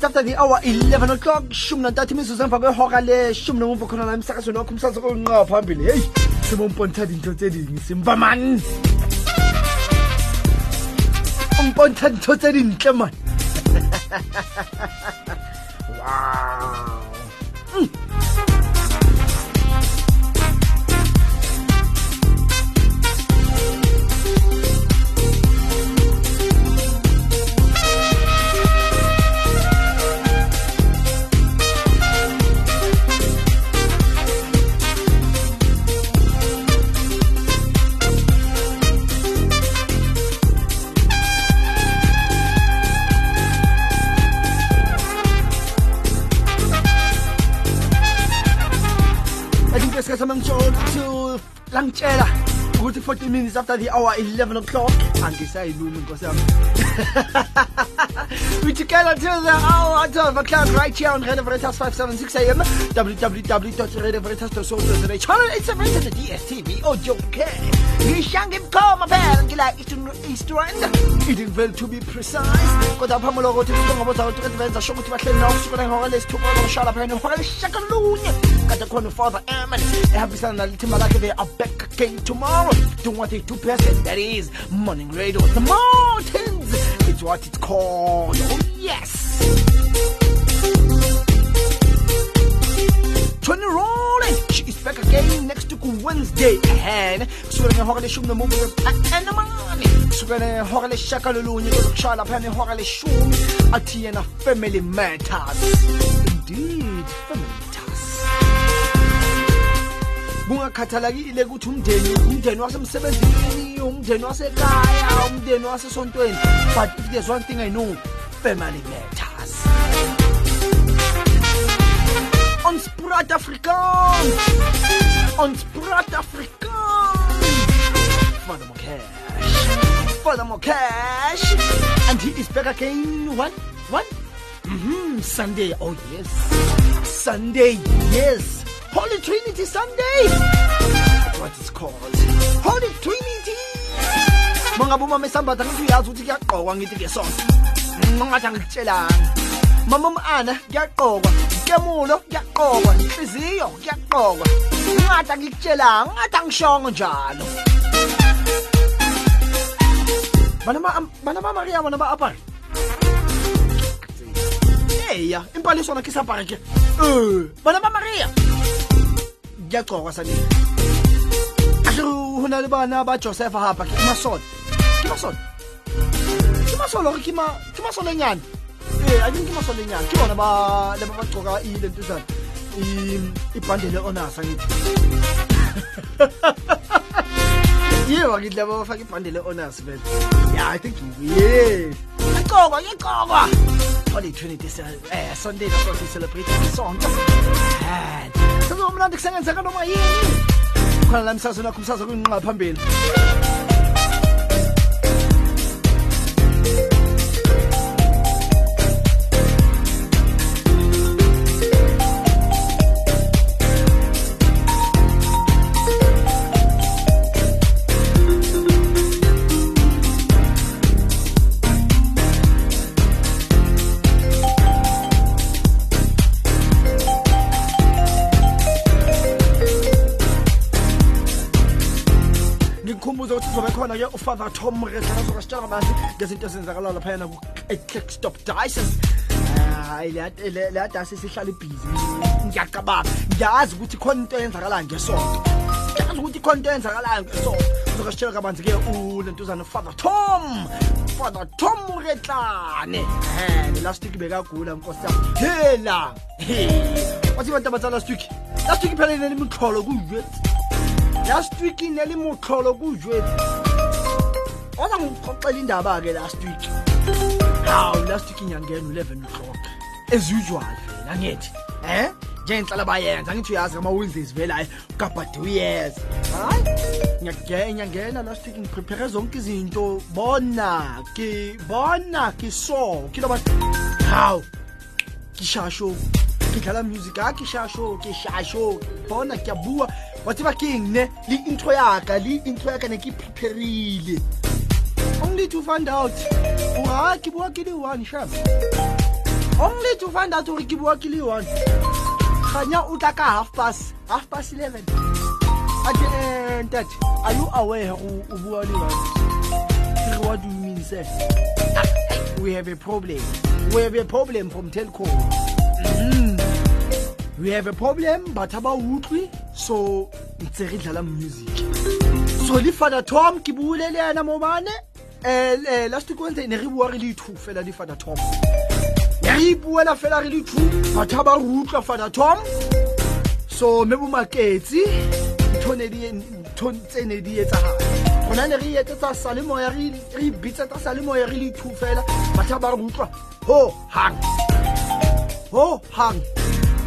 14 minutes after the hour 11 o'clock shumi nantathu imizuzu emva kwehora leshumi nomuva khona la emsakazweni wakho umsakazo konqa phambili. Heyi sebompontsha dintho tse ding sempa man ompontsha dintho tse dintle man after the hour 11 o'clock yami we together till the hour 12 o'clock right here on Radio Veritas 576 AM www.radioveritas.co.za channel 87 to the DSTV audio okay ngishange ibukhoma phela ngila eastern east end eating well to be precise. Kodwa phambi lokuthi ngibonga boza ukuthi benza sho ukuthi bahleli nawo kusukela ngehora lesithupha lokushala phela ngehora lesishagalolunye kade khona ufather amen ehambisana they are back again tomorrow. Doing what they do best and that is morning radio. The mountains it's what it's called. Oh yes. Tony Rolling, she is back again next week Wednesday and kusukela ngehora leshumi nomuva enamani kusukela ngehora lesishagalolunye kuzokushala phela ngehora leshumi. Athi yena family matters. Indeed family matters kungakhathalekile ukuthi umndeni umndeni wasemsebenzini umndeni wasekhaya umndeni wasesontweni. But there's one thing i know family matters. On Sprat Afrikaans on Sprat Afrikaans Father Mokash Father Mokash and he is back again. What? What? Mm-hmm. Sunday. Oh yes. Sunday. Yes Holy Trinity Sunday. What it's called Holy Trinity. Mangabe uma mesambatha ngithi uyazi ukuthi kuyaqokwa ngithi ngesonto. Mangathi angikutshelanga mama umana kuyaqokwa. Kemulo kuyaqokwa. Inhliziyo kuyaqokwa. Ngathi angikutshelanga ngathi angishongo njalo. Bana ba bana ba Maria bana ba apara eya impali sona ke sapara ke eh bana ba Diagqokwa sanile. Ahlo hona le nah, bana ba Joseph Harper ke masole. Ke masole. Ke masole hore ke ma ke. Eh I kima ke masole nyane. Ke bona ba le ba bagcoka i lento zana. I ibhandle le honors angithi. Yebo ngithi laba bafaka ibhandle. Yeah I think yeah. Yaqokwa Holy Trinity eh Sunday that's what we celebrate isonto and sizomnandi kusengenzeka noma yini? Khona ufather tom azokasitshela kabanzi ngezinto ezenzakalayo laphayana ku-click stop dices hayi leya dasi sihlala ibhizi ngiyaqabanga ngiyazi ukuthi khona into eyenzakalayo ngesonto ngiyazi ukuthi khona into eyenzakalayo ngesonto uzokasitshela kabanzi ke ulentuzana ufather tom. Father tom retlane. Um last week bekagula nkosi yami. Hela wathi bantu abatsa last week last week phela inelimiqholo kuyet last week ineli motlholo wala ngixoxela indaba-ke last week hawu last week inyangena u-eleven o'clock. As usual vela ngithi um eh? njengenhlala bayenza ngithi uyazi ngama-wednesdays velayo kabhade uyeza hayi nyangena last week ngiprepare zonke izinto. Bona ki bona kiso kiloba hawu kishasho kidlala music ha kishasho kishasho. Bona kiyabua whatever king ne li-intro yaka li-intro yaka nekipreparile only to find out wa ke bua ke le one sharp only to find out gore ke bua ke le one. Ganya o tla half past half past 11 ate eh, are you aware go o bua le one re what do you mean sir we have a problem. We have a problem from Telkom Mm. we have a problem batho ba utlwe so ntse re dlala music. So le father tom ke buile le ena mobane um last week wednesday ne re bua re le two fela di father tom. Ne re ipuela fela re le two batho ba re utlwa father tom. So mme bomaketsi di- ntho tse ne di etsagala gona ne re etsetsa salemoya re ibitsetsa bitsetsa salemoya re le two fela. Batho ba re utlwa ho hang ho hang.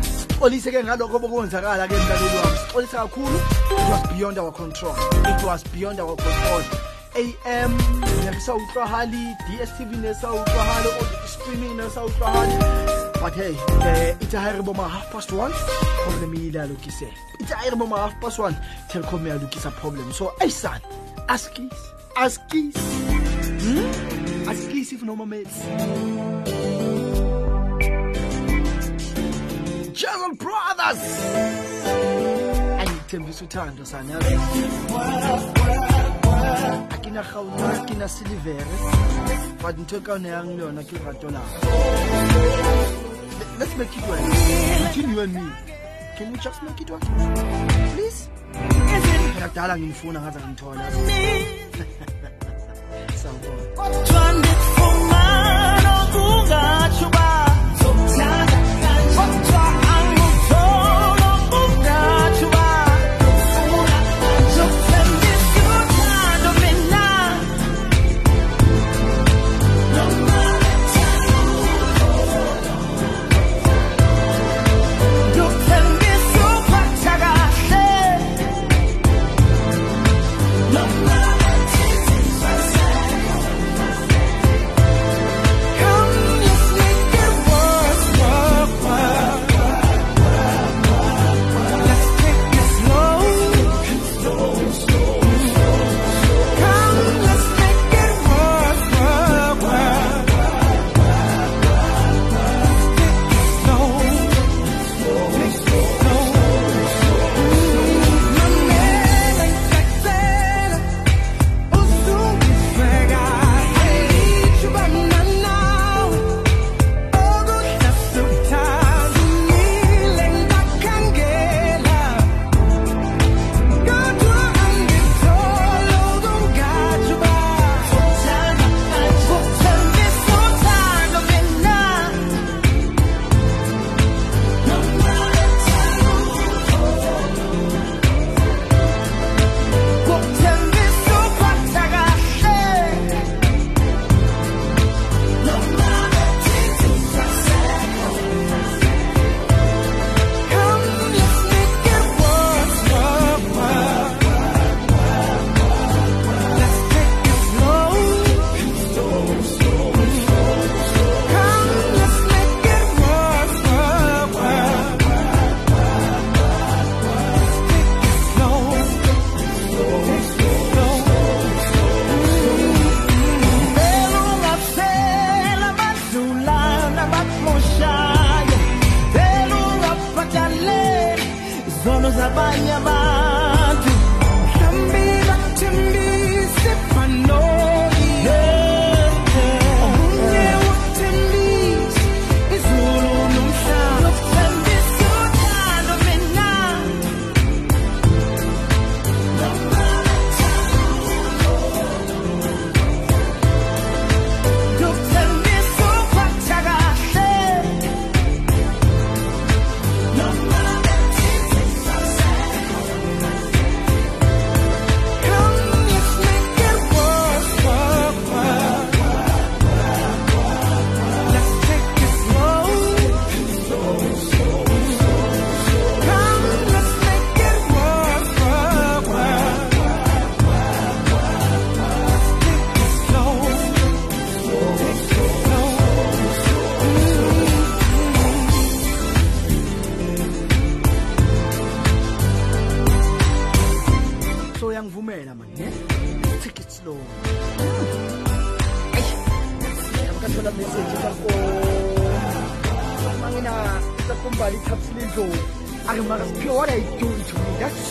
Sixolise ke ngalokho bokwenzakala ke mlaleli wami. Sixolise kakhulu it was beyond our control. It was beyond our control AM yang sautrahali DSTV na sautrahali o streaming na sautrahali but hey Ita itaharibu ma half past one problem ile Ita itaharibu ma half past one Telkom a problem so hey son askis askis hmm? askis if no mames Channel Brothers angithembisa uthando sana Akina khawuta, akina silivere. But ntho ka ne yang le yona ke rato la. Let's make it work. Between and me. Can we just make it work? Please? Phela kudala ngimfuna ngaze ngimthola. Sawubona.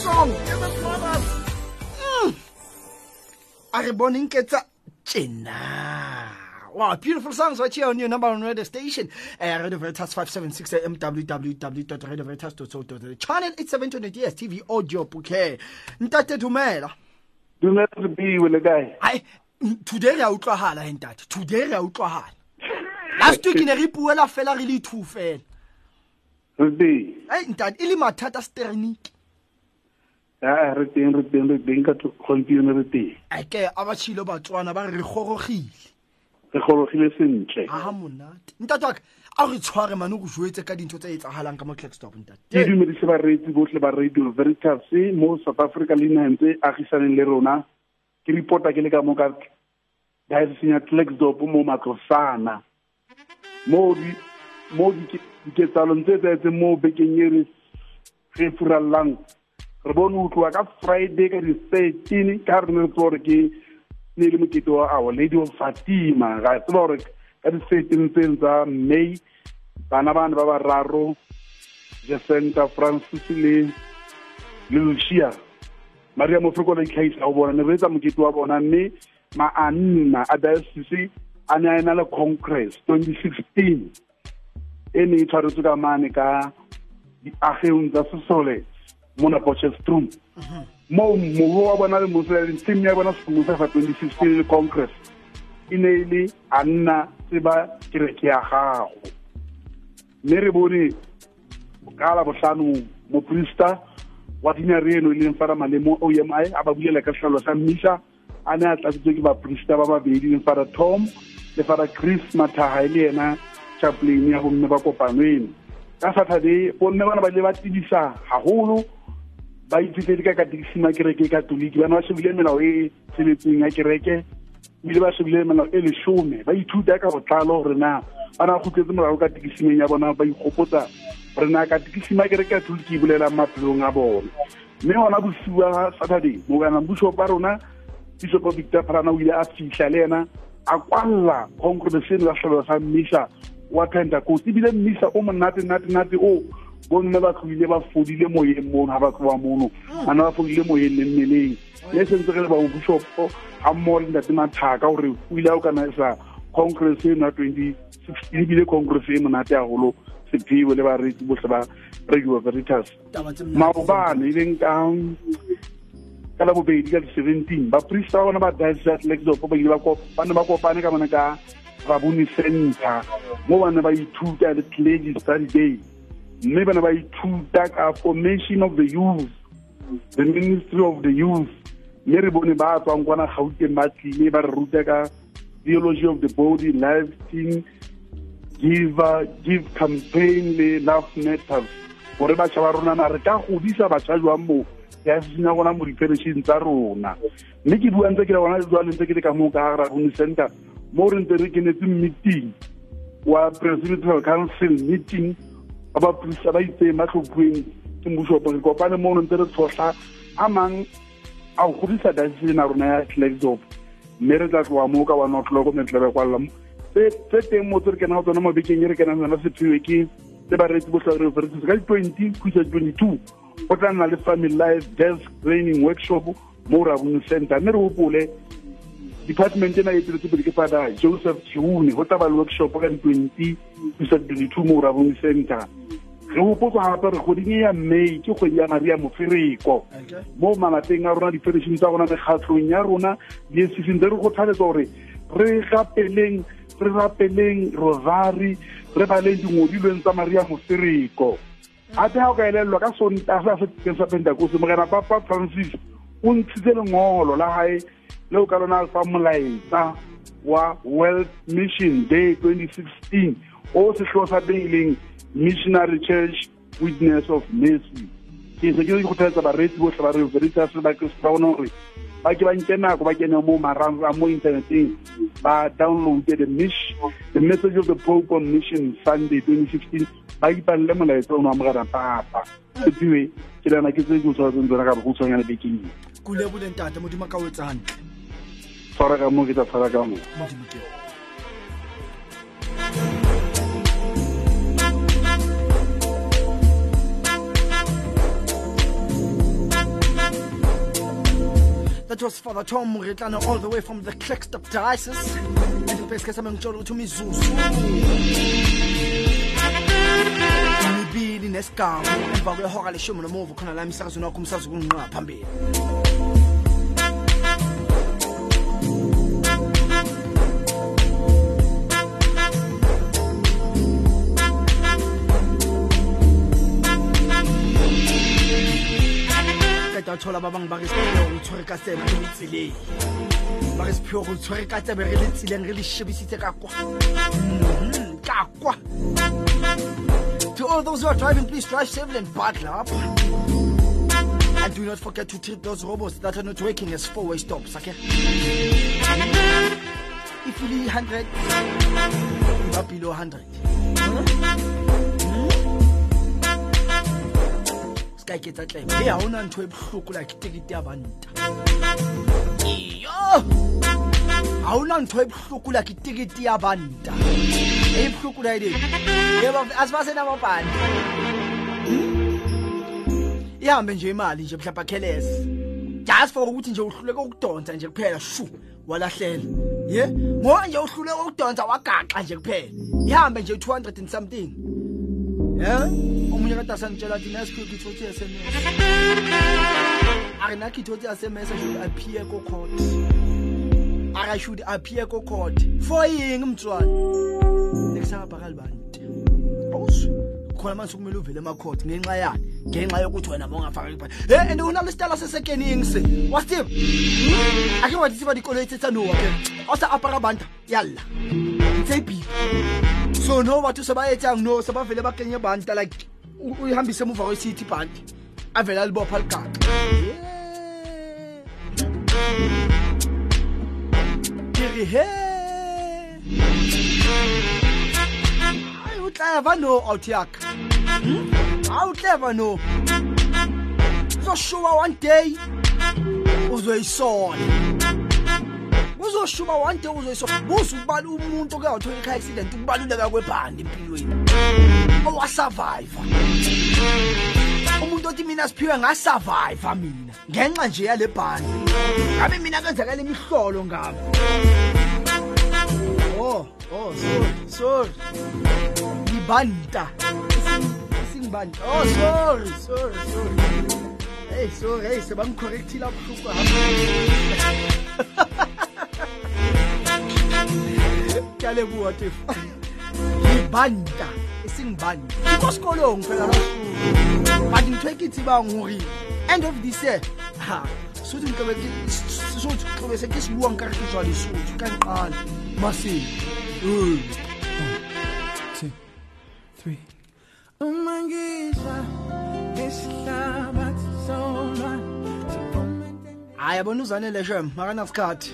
To me that song doesn't matter Mm. a re boneng ke tsa tjena Wow, beautiful songs right here on your number one radio station. Uh, Radio Veritas 576 AM www.radioveritas.co.za. Channel 8720 DSTV audio bouquet. Ntate dumela. dumela re biwe le kae Ai today re a utlwahala he ntate. Today re a utlwahala. Last week ne re puela fela re le two fela. Ai ntate e le mathata sterniki. A re teng re teng re teng ka gompieno re teng A ke a ba tshilo batswana ba re re gorogile. re gorogile sentle a monate. Ntate wa a re tshware mane go joetse ka dintho tse etsagalang ka mo Clickstop ke ntate. dumedise bareetsi botlhe ba radio veritas mo south africa le nantse agisaneng le rona ke reporta ke le ka mo ka dioceseng ya mo matlosana mo di mo di- diketsalong tse tsaetseng mo bekeng e re re furallang re bone ho tloha ka friday ka di-thirteen ka re ne re tsewa gore ke ne le mokete wa our lady of fatima. Ga tseba gore ka di-thirteen tseng tsa may bana bane ba bararo jesenta francis le le lucia. Maria mofreko le itlhagisa go bona ne re etsa mokete wa bona mme maanna a diocese a ne a ena le congress 2016 e ne e tshwaretswe ka mane ka diageng tsa sesole mona potchefstroom mo mogo wa bona le moseleng team ya bona semosa sa 2016 le congress e ne e le a nna tseba kereke ya gago. Mme re bone ka la botlhano moprista wa dinare eno e leng fara malemo omi a ba bulela ka setlhalo sa mmisa a ne a tlatsitswe ke baprista ba babedi leng fara tom le fara chris mathaga e le ena chaplain ya bomme ba kopano eno. Ka saturday bomme bana ba ile ba tidisa gagolo ba ithutedi ka katekisima kereke katoliki bana ba shebile melao e tsheletseng ya kereke ebile ba shebile melao e lesome ba ithuta ka botlalo gore na ba na kgutletse morago katekisimeng ya bona ba ikgopotsa gore na katekisima kereke katoliki e bolelang maphelong a bona. Mme gona bosiwa saturday mokana bishop ba rona bishop victor parana o ile a fitlha le ena a kwalla congregation ya tlhalo sa mmisa wa pentecost ebile mmisa o monate nate nate o bomme ba tlhoile ba fodile moyeng mono ga ba mono. Ah. Bana ba fodile moyeng le mmeleng. Mme sentse re le ga oh, mmogo le ntate mathaka gore o ile a o kana sa congress eno ya twenty sixteen ebile congress e monate sephiwe le botlhe ba radio veritas. Taba tse monate. maobane ka ka la bobedi ka di-seventeen baporista ba bona ba ba ile ba ba ne ba kopane ka bona ka raboni center mo ba ne ba ithuta le clergy study day mme ba ne ba ithuta ka formation of the youth the ministry of the youth. Mme re bone ba tswang kwana gauteng ba tlile ba re ruta ka theology of the body life team give uh, give campaign le love matters. Gore batšha ba rona na re ka godisa batšha jwang mo ya senya gona mo di-fellowship tsa rona. Mme ke bua ntse ke le gona jwale ntse ke le ka moo ka gara rone center mo re ntse re kenetse meeting wa presidential council meeting ba baporista ba itseng ba tlhophuweng ke moshopo re kopane mo ntse re tshotlha a mang a go godisa diocese na rona ya Klerksdorp. Mme re tla tloa moo ka one o'clock mme re kwalela mo. Tse teng mo tse re kenang go tsona mabekeng e re kenang tsona sephiwe ke tse bareetsi botlhe re veritas ka di-twenty kuisa twenty-two go tla nna le family life desk training workshop mo rabone center mme re gopole department ena e tsiretse pele ke fada joseph chiune go tla le workshop ka di-twenty khuisa twenty-two mo rabong center re gopotsa gape re kgoding e ya may ke kgwedi ya maria mofereko mo malapeng a rona di-federation tsa rona mekgatlhong ya rona le seseng tse re go tlhaletsa gore re gapeleng re rapeleng rovari re baleng dingodilweng tsa maria mofereko gape ga o ka elelelwa ka sontaga sa sekeng sa pentakose mogena papa francis o ntshitse lengolo la gae le o ka lona fa molaetsa wa world mission day 2016 o setlhogo sa teng leng missionary church witness of mercy. Ke se ke kgothaletsa bareetsi botlhe ba re ba kristo ba bone gore ba ke ba nke nako ba kene mo mo ba the the message of the pope on mission sunday 2016 ba ipalle molaetsa ono wa papa. Sepiwe ke lena ke tse ke o tshwaretseng tsona ka go bekeng modimo ka o tshwara mo ke tla tshwara mo That was Father Tom Muritlano all the way from the Klerksdorp Diocese. And the best case I'm going to Mizuzu. Nibili nesigama emva kwehora leshumi nomuva khona la emsakazweni wakho umsakazi kunqwa phambili qeta thola ba bang ba re sephiyo go tshwere ka tsebe re le tseleng ba re sephiyo go tshwere ka tsebe re le tseleng re le shebisitse ka kwa. Mhm, ka kwa. To all those who are driving please drive safely and buckle up. And do not forget to treat those robots that are not working as four-way stops okay? If you leave 100 you are below 100 ska ke tsa tlebe e ha ona ntho e bohloko like tikete ya banta iyo! Ha ona ntho e bohloko like tikete ya banta e bohloko la ide yebo asibasena mabhandi ihambe nje imali nje mhlawumbe khelesi just for ukuthi nje uhluleke ukudonsa nje kuphela shu walahlela. Ye? Ngoba nje uhluleke ukudonsa wagaqa nje kuphela. Ihambe nje 200 and something. Yeah manje kade asangitshela thi nesikhiwe ngithothe i-sms arinakho ithothe i-sms should appear ko-court ara should appear ko-court for yingi mtswana nekusangabhakali banti awuzwi khona manje sekumele uvele emacourt ngenxa yani ngenxa yokuthi wena maungafaki pha he eh, and unalesitala sesekening se wastive akhe wadisiba dikoloi tsetsanowa ke osa-apara banta? Yalla. Ntsebi e so no batho se ba etsang no se ba fele ba kenye banta like uyihambise emuva kwesithi ibhanti avele alibopha ligaqa kiri he hayi utleva no out yakhe. Hayi utleva no. Uzoshuba one day uzoyisola. Uzoshuba one day uzoyisola. Buze ukubala umuntu oke wathola ikha accident ukubaluleka kwebhandi empilweni. Owasurvive umuntu othi mina siphiwe ngasurvive mina ngenxa nje yale bhandi ngabe mina kwenzakala imihlolo ngabo oh oh sorry sorry. Ngibanta. Singibanta oh sorry sorry sorry. Hey sorry hey sebamcorrectile abuhlungu kyalebuwa tif ngibanta ukuthi ngibani unkosikolong phela lo but ngithiwe kithi ba ngori end of this year ha sothi ngiqobe sothi ngiqobe sekisibuwa ngikahle sothi kanqala masini mm. uma ngizwa isihlabathi solwa hayi yabona uzanele shem akanasikhathi.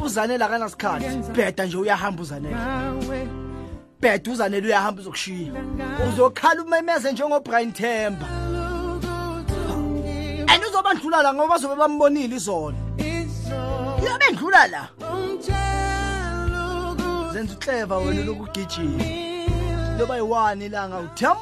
Uzanele akanasikhathi. bheda nje uyahamba uzanele. Nawe bheda uzanele uyahamba uzokushiya uzokhala umemeze njengobrian temba and uzobandlula la ngoba bazobe bambonile izona iyobe ndlula la. Zenza uhleva wena lokugijima. Loba yi-one ilanga utham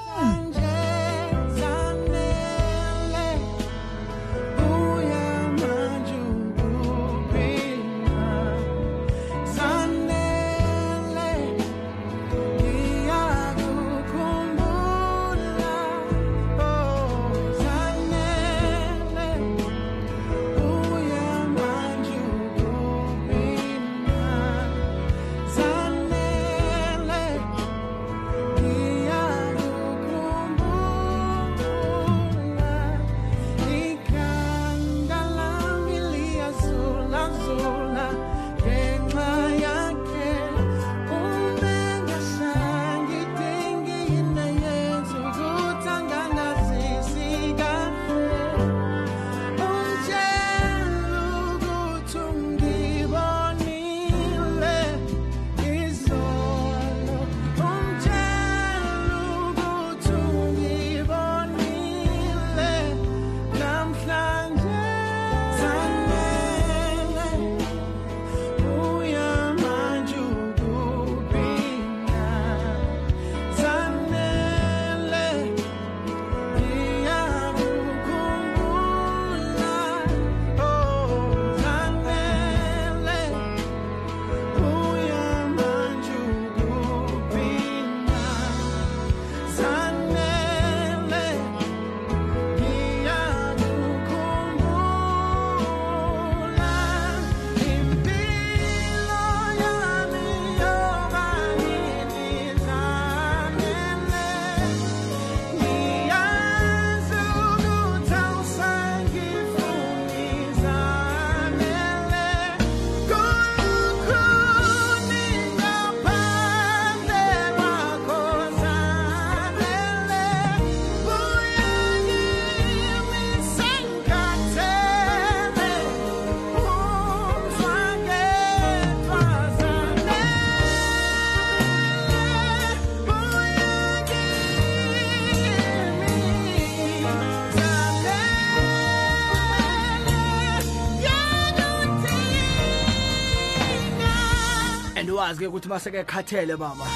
ke ukuthi maseke khathele baba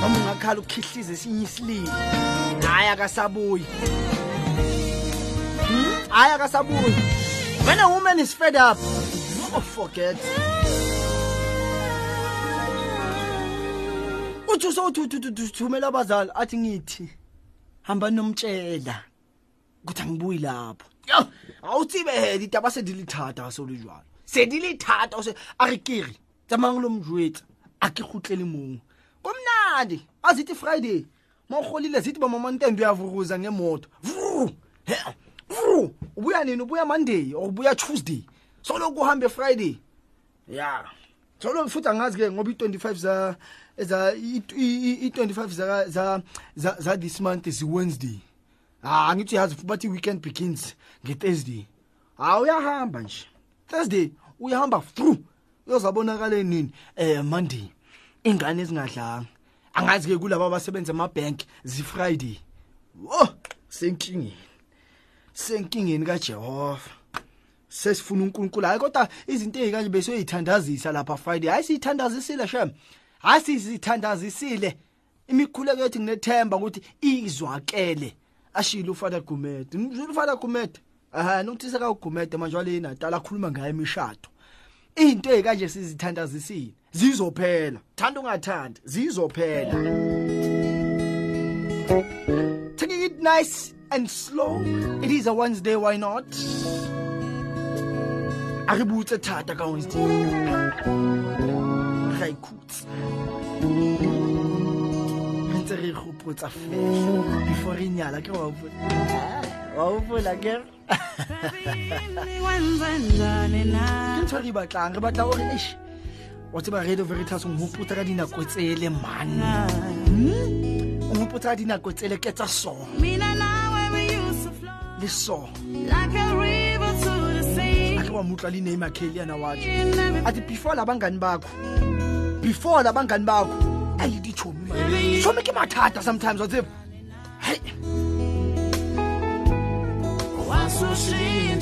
noma ungakhala ukukhihliza esinye isilimo. Hayi akasabuyi. Hmm? hayi akasabuyi. When a woman is fed up. Oh, forget. Uthi usowuthumela abazali athi ngithi hamba nomtshela ukuthi angibuyi lapho. Yo awutsibele itaba se di le thata se le jwalo se di le thata o se a re kere tsamayang lo mjwetsa a ke kgutlele mong. Komnandi azithi friday ma urholile zithi ba mamantendo uyavuruza ngemoto. Vru he vru ubuya nini? Ubuya monday or ubuya tuesday? Soloku uhambe friday. Ya solo futhi angazi ke ngoba i25 za za i25 za za za za this month is wednesday. Ah ngithi yazi bathi weekend begins ngeThursday. Ah uyahamba nje. Thursday uyahamba through uyozabonakala nini? Eh Monday ingane ezingadlanga. Angazi ke kulabo abasebenza ema bank zi Friday wo senkingeni. Senkingeni kaJehova. Sesifuna uNkulunkulu. Hayi kodwa izinto ezikanje bese uyithandazisa lapha Friday. Hayi siyithandazisile shem. Hayi siyithandazisile imikhuleko yethu nginethemba ukuthi izwakele. Ashilo ufana gumede. Ngizula ufana gumede? Aha nokuthi seka ugumede manje wale natala akhuluma ngayo imishado. Into ezikanje sizithandazisile zizophela. Thanda ungathanda zizophela. Taking it nice and slow it is a wednesday why not? A re butse thata ka wednesday ga ikhutse re ntse re gopotsa fela. Before re nyala ke wa wa ufola ke ke ntho re e batlang re batla gore eish wa tseba radio veritas o nghopotsa ka dinako tsele man o nghopotsa ka dinako tsele ke tsa so. Le so. Ake wa mutlwa le name akeli yana wathi athi before labangani bakho before labangani bakho ayi dichomi man chomi ke mathata sometimes wa tseba 不是一眼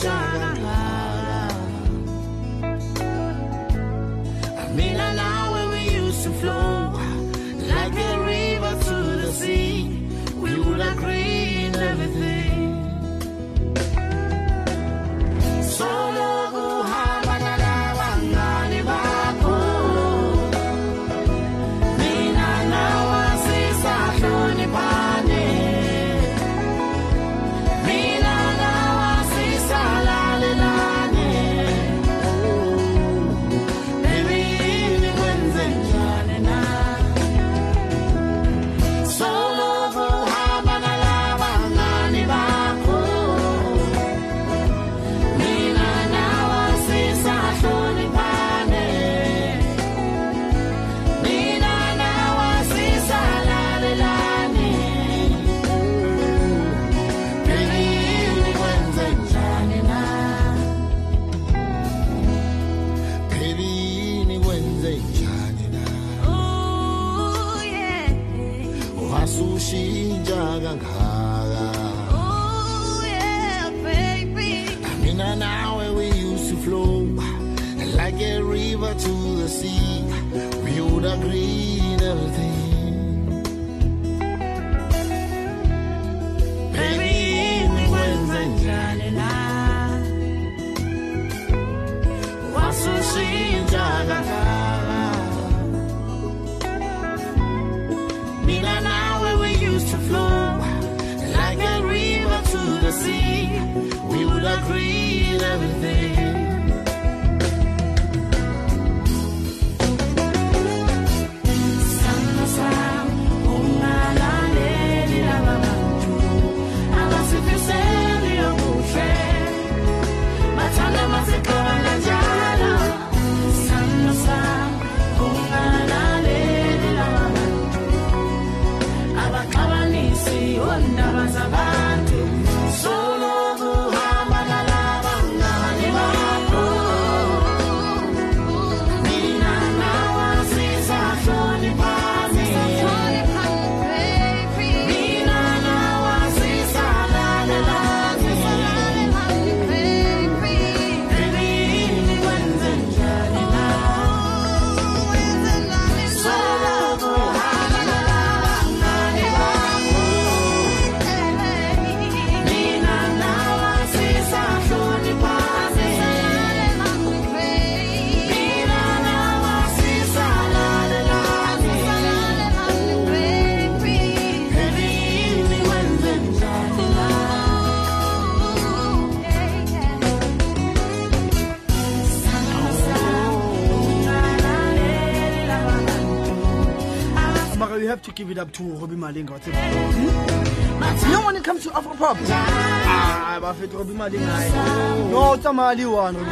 give it up to Robbie Malinga. What's it? Hmm? Know when it comes to Afro pop, ah, bafethu Robbie Malinga. No, it's a Mali one. Robbie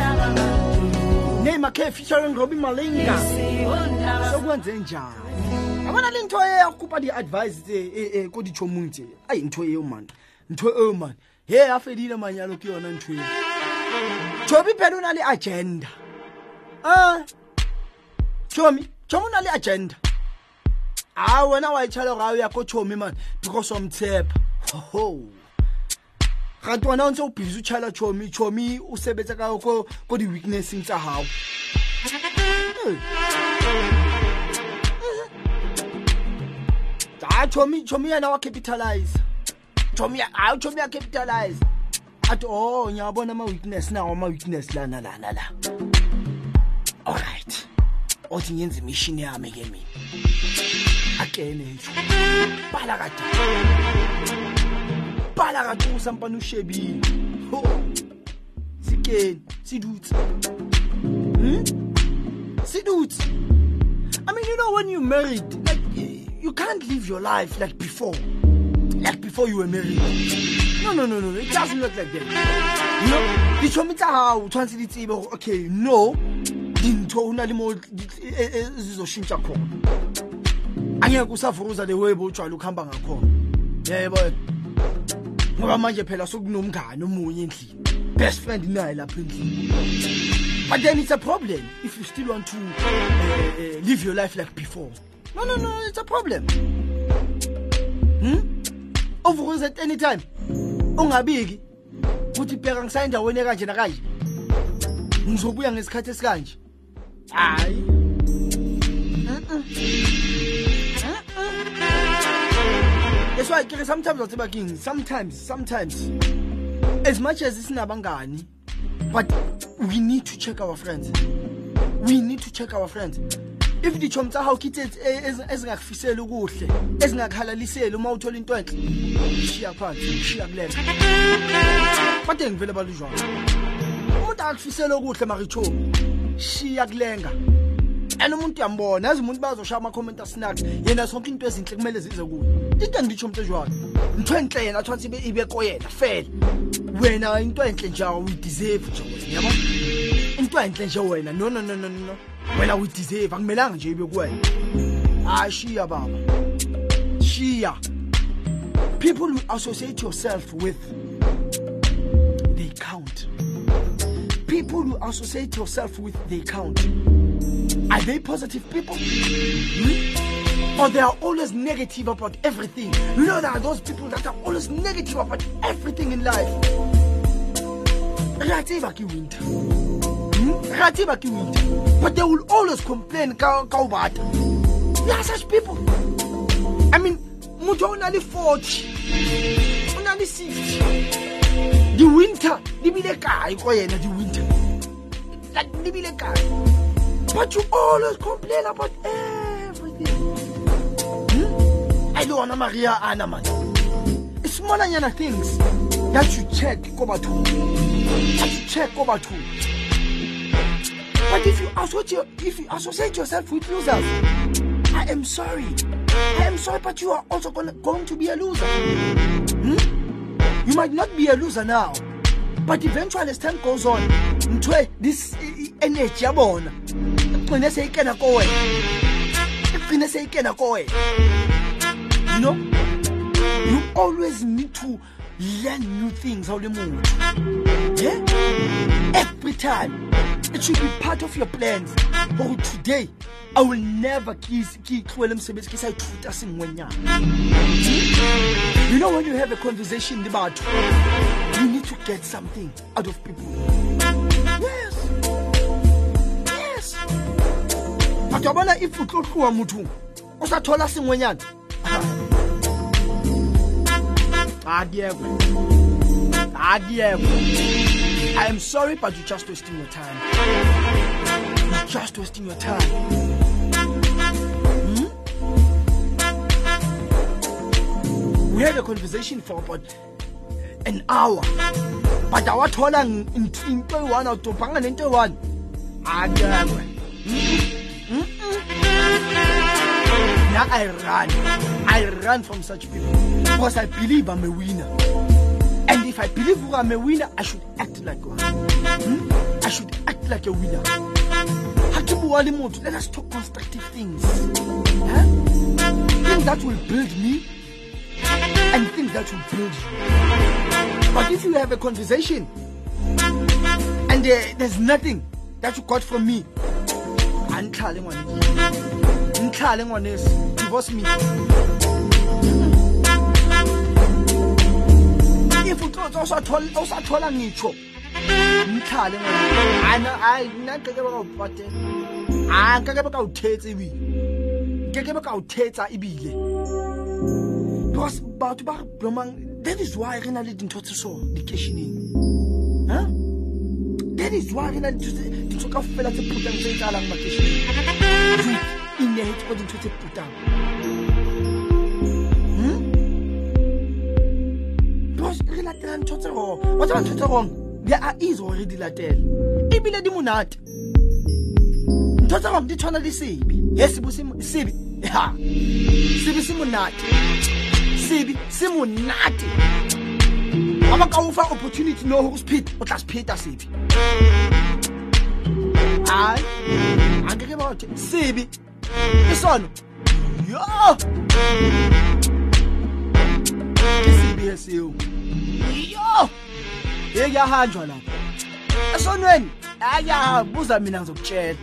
Malinga. Name K featuring Robbie Malinga. Sokwenze njani? Yabona le ntho eyakupa di-advice tse eh, eh, ko dichomong tse ai ntho eo man ntho eo man he a fedile manyalo ke yona ntho eo chobi phela o na le agenda Ah, chomi chomi o na le agenda a wena wa itšhala gore a o ya ko chomi man. Because wa mtshepa ho gate wona o ntse o busy o tšhala chomi chomi o sebetsa ka ko di-weaknesseng tsa gago hayi chomi chomi yena wa capitalize chomi ya- hayi chomi ya capitalize athi oh ngiyabona ama weakness nawo ama weakness lana lana la. Alright othi ngenza imission yami ke mina akene nje bala kade bala kade usampana ushebile ho sikeni sidutse hmm sidutse I mean, you know, when you married, like you can't live your life like before, like before you were married. No, no, no, no, it doesn't work like that. You know, di chomi tsa hao tshwanetse di tsebe hore, okay, no, dintho ho na le mo zizoshintsha khona. Angeke usavuruza the way botshwala ukuhamba ngakhona. Yebo. Ngoba manje phela sokunomngane omunye endlini. Best friend naye lapha endlini. But then it's a problem if you still want to uh, uh, live your life like before. No, no, no, it's a problem. Hmm? Overrules at any time. Ungabiki ukuthi bheka ngisaya endaweni ekanje nakanje. Ngizobuya ngesikhathi esikanje. Hayi. Mm-mm. Mm-mm. That's why ke re sometimes wa tseba king sometimes sometimes. As much as isinabangani but we need to check our friends. We need to check our friends. If dichomi tsa gago ke tse ez- ezingakufiseli ukuhle ezingakhalaliseli uma uthola into enhle shiya phansi shiya kulenga kade ngivele balujwana umuntu akufiseli okuhle marichomi shiya kulenga. And umuntu uyambona yazi umuntu bazoshaya ama-comment asinax yena sonke into ezinhle kumele zize kuyo into engiditsho umuntu ejwana into enhle yena athiwa ibe ibe koyena fela wena into enhle nje uyideserve nje yabo? Into enhle nje wena no no no no no wena uyideserve akumelanga nje ibe kuwena hayi shiya baba. Shiya. People you associate yourself with they count people you associate yourself with they count are they positive people? Hmm? Or they are always negative about everything? You know, there are those people that are always negative about everything in life. Rativa ki winter. Hmm? Ki winter. But they will always complain ka. There are such people. I mean, mutho o na le 40. O na le 60. The winter, di bile kae ko yena di winter. Like di bile. But you always complain about everything. Hmm? I don't want Maria Anna man. It's smaller than things that you check over to. That you check over to. But if you associate if you associate yourself with losers, I am sorry. I am sorry, but you are also gonna, going to be a loser. Hmm? You might not be a loser now, but eventually as time goes on, this eh, eh, energy igcine seyikena kowe. Igcine seyikena kowe. You know you always need to learn new things how le motho yeah every time. It should be part of your plans. Gore today i will never mosebetsi ke sa ithuta you know when you have a conversation batho you need to get something out of people but wa bona if o tlo tloa mothong o sa thola sengwenyana. A diekwe a diekwe i am sorry but you're just wasting your time. You're just wasting your time. Hmm? we had a conversation for about an hour but awathola into eyi-one awudobhanga nento eyi-one adiekwe Now I run. I run from such people because I believe I'm a winner. And if I believe I'm a winner, I should act like one. Hmm? I should act like a winner. Let us talk constructive things. Huh? Things that will build me and things that will build you. But if you have a conversation and uh, there's nothing that you got from me, antlhale ngwanesi. Ntlhale ngwanesi. Divorce me. if utsotsa usathola usathola ngitsho. Mhlale ana hayi nna nkeke ba ka o patela a nkeke ba ka o thetsa ebile nkeke ba ka o thetsa ebile because batho ba re blomang that is why re na le dintho tse so diketioneng huh? that is why re na le dintho ka fela tse putang tse etsalang maketioneng you inehetse ko dintho tse putang Hmm? because re latela ntho tse wrong wa tseba ntho tse wrong di a easy gore re di latele. Ebile di monate. Ntho tse wrong di tshwana le sebe ye sebe se- sebe ha. Sebe se monate. Sebe se monate. Ga ba ka o fa opportunity no gore sephete o tla sepheta sebe ai a nkeke ba othe sebe ke sona yo ke sebe seo yo ye kuyahanjwa lapha esonweni aya buza mina ngizokutshela.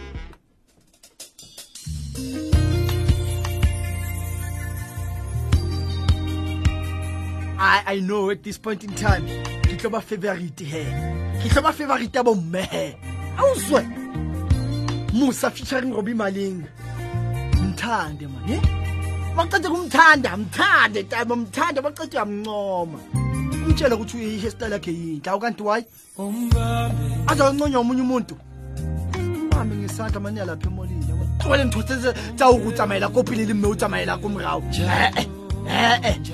I, I know at this point in time ke tlo ba favorite he. Ke tlo ba favorite ya bomme he. Awuzwe. Musa featuring robi maling mthande man eh? baqede kumthanda mthande taba mthanda baqede uyamncoma. Umtshela ukuthi i-hairstyle yakhe yinhle awukanti wayi azawunconywa omunye umuntu. Mame ngesandla mane yalapha emolini. Tlogele ntho tsa o go tsamaela ko pele le mme o tsamaela ko morago ee ee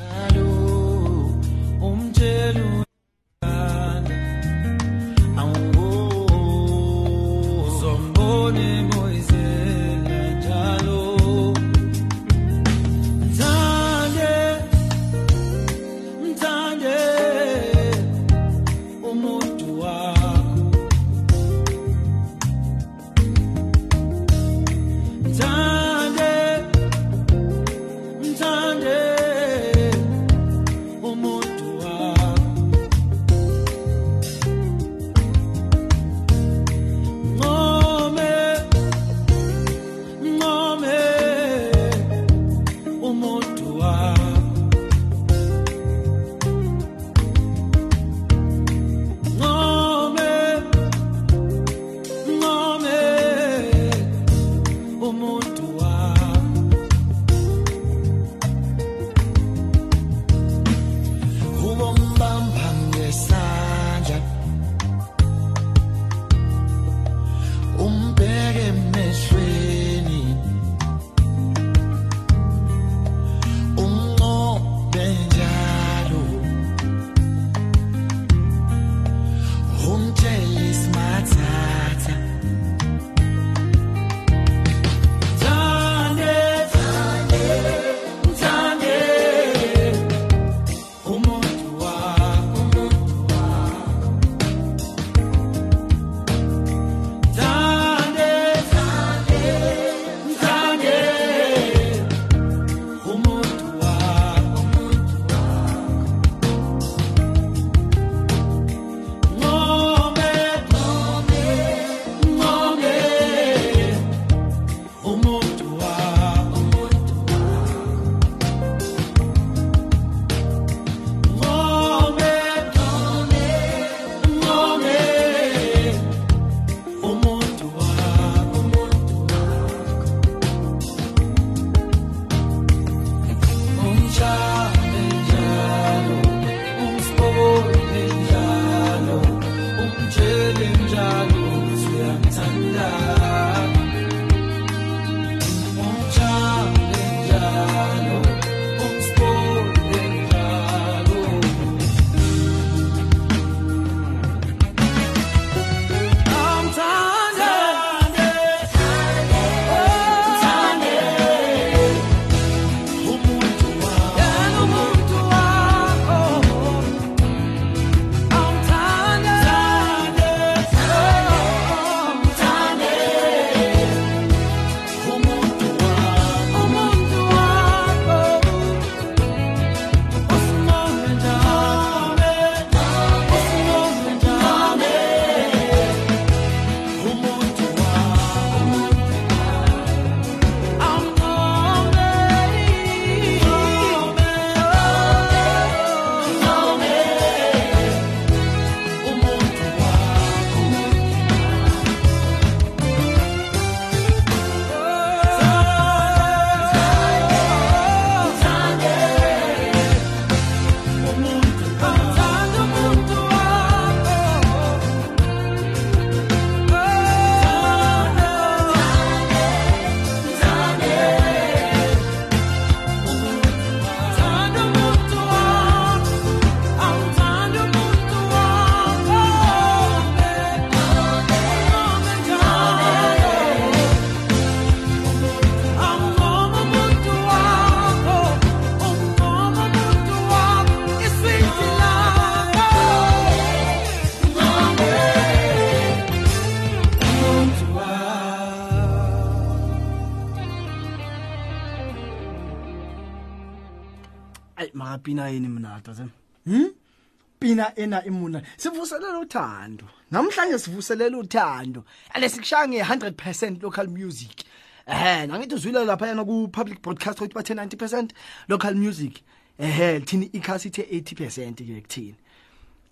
ena imuna. Sivuselela uthando. Namhlanje sivuselela uthando. Ale sikushaya nge 100% local music. Eh nangithi uzwile lapha yana ku public broadcast ukuthi bathe 90% local music. Eh thini ikhasi ithe 80% ke kuthini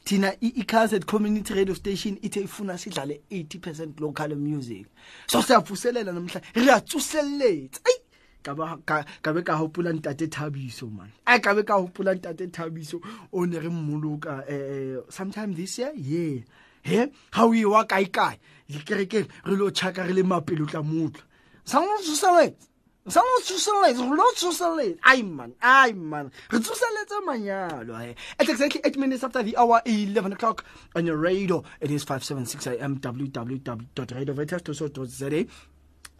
thina i-caset community radio station ithe ifuna sidlale 80% local music. So siyavuselela namhlanje riyatsuseletsa ayi ka be ka hopola ntate thabiso man. Ai ka be ka hopola ntate thabiso o ne re mmoloka eh sometime this year? Yeah. He? Ha o wa kai kai dikerekeng re lo chaka re le mapelo tla motla sango tsuseletsa sango tsuseletsa re lo tsuseletsa ai man ai man. Re tsuseletsa manyalo he. At exactly 8 minutes after the hour 11 o'clock on your radio it is 576 am www.radioveritas.co.za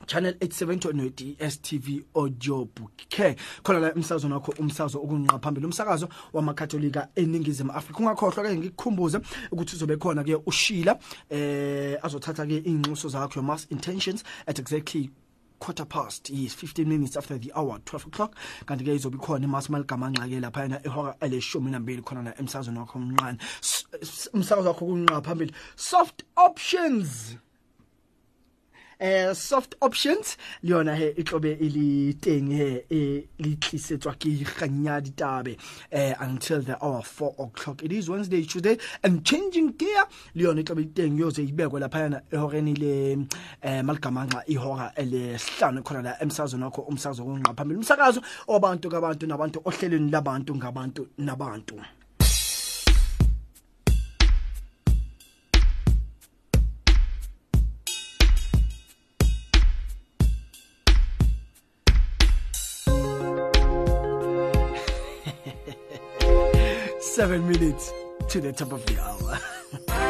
channel 87 no DSTV audio book ke khona la emsakazweni wakho umsakazo okunqa phambili. Umsakazo wamakatholika eningizimu Afrika. Ungakhohlwa ke ngikukhumbuze ukuthi uzobe khona ke ushila eh azothatha ke iy'nxuso zakho mass intentions at exactly quarter past yes 15 minutes after the hour 12 o'clock. Kanti ke izobe khona imasmal gamanxa ke laphayana ehora eleshumi nambili khona la emsakazweni wakho umnqane umsakazo wakho kunqa phambili. Soft options eh soft options. Le yona he e tlobe e le teng he e le tlisetswa ke ganya ditabe. Eh until the hour 4 o'clock. It is wednesday tuesday. And changing gear. Le yona e tlobe e teng yoze ibekwe lapha yana ehoreni le eh malgamanxa ihora elesihlanu khona la emsazweni wakho umsakazo kunqa phambili umsakazo obantu kabantu nabantu ohlelweni labantu ngabantu nabantu. Seven minutes to the top of the hour.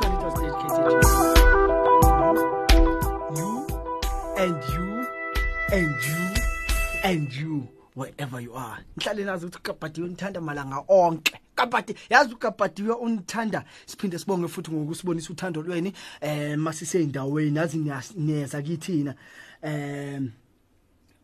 one it was dedicated to you and you and you and you wherever you are. Nhlale nazi ukuthi unithanda malanga onke kapati yazi ukapatiwe unithanda siphinde sibonge futhi ngokusibonisa uthando lweni eh masiseyindaweni. Yazi niyeza kithina. Em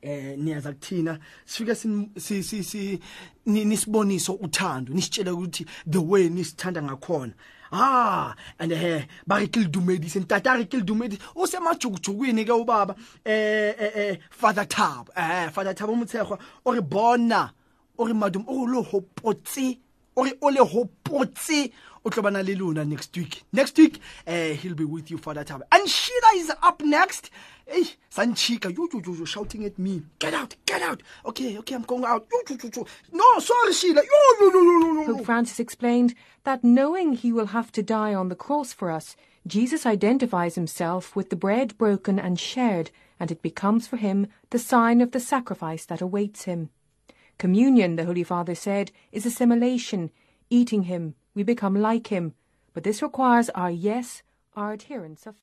eh niyaza kuthina sifike si si si ni- nisiboniso uthando nisitshele ukuthi the way nisithanda ngakhona. Ah and eh ba re ke le dumedise ntata re ke le dumedise o se majukujukwini ke ubaba eh eh eh father tab eh father tab motshego o re bona o re madum o lo hopotse o le hopotse o tlo bana le lona next week. Next week uh, he'll be with you father tab and sheila is up next. Hey sanchika you, you, you, you shouting at me. Get out get out. Okay okay i'm going out. You, no sorry sheila. You, you, you, you, you. Francis explained that knowing he will have to die on the cross for us, Jesus identifies himself with the bread broken and shared, and it becomes for him the sign of the sacrifice that awaits him. Communion, the Holy Father said, is assimilation. Eating him, we become like him. But this requires our yes, our adherence of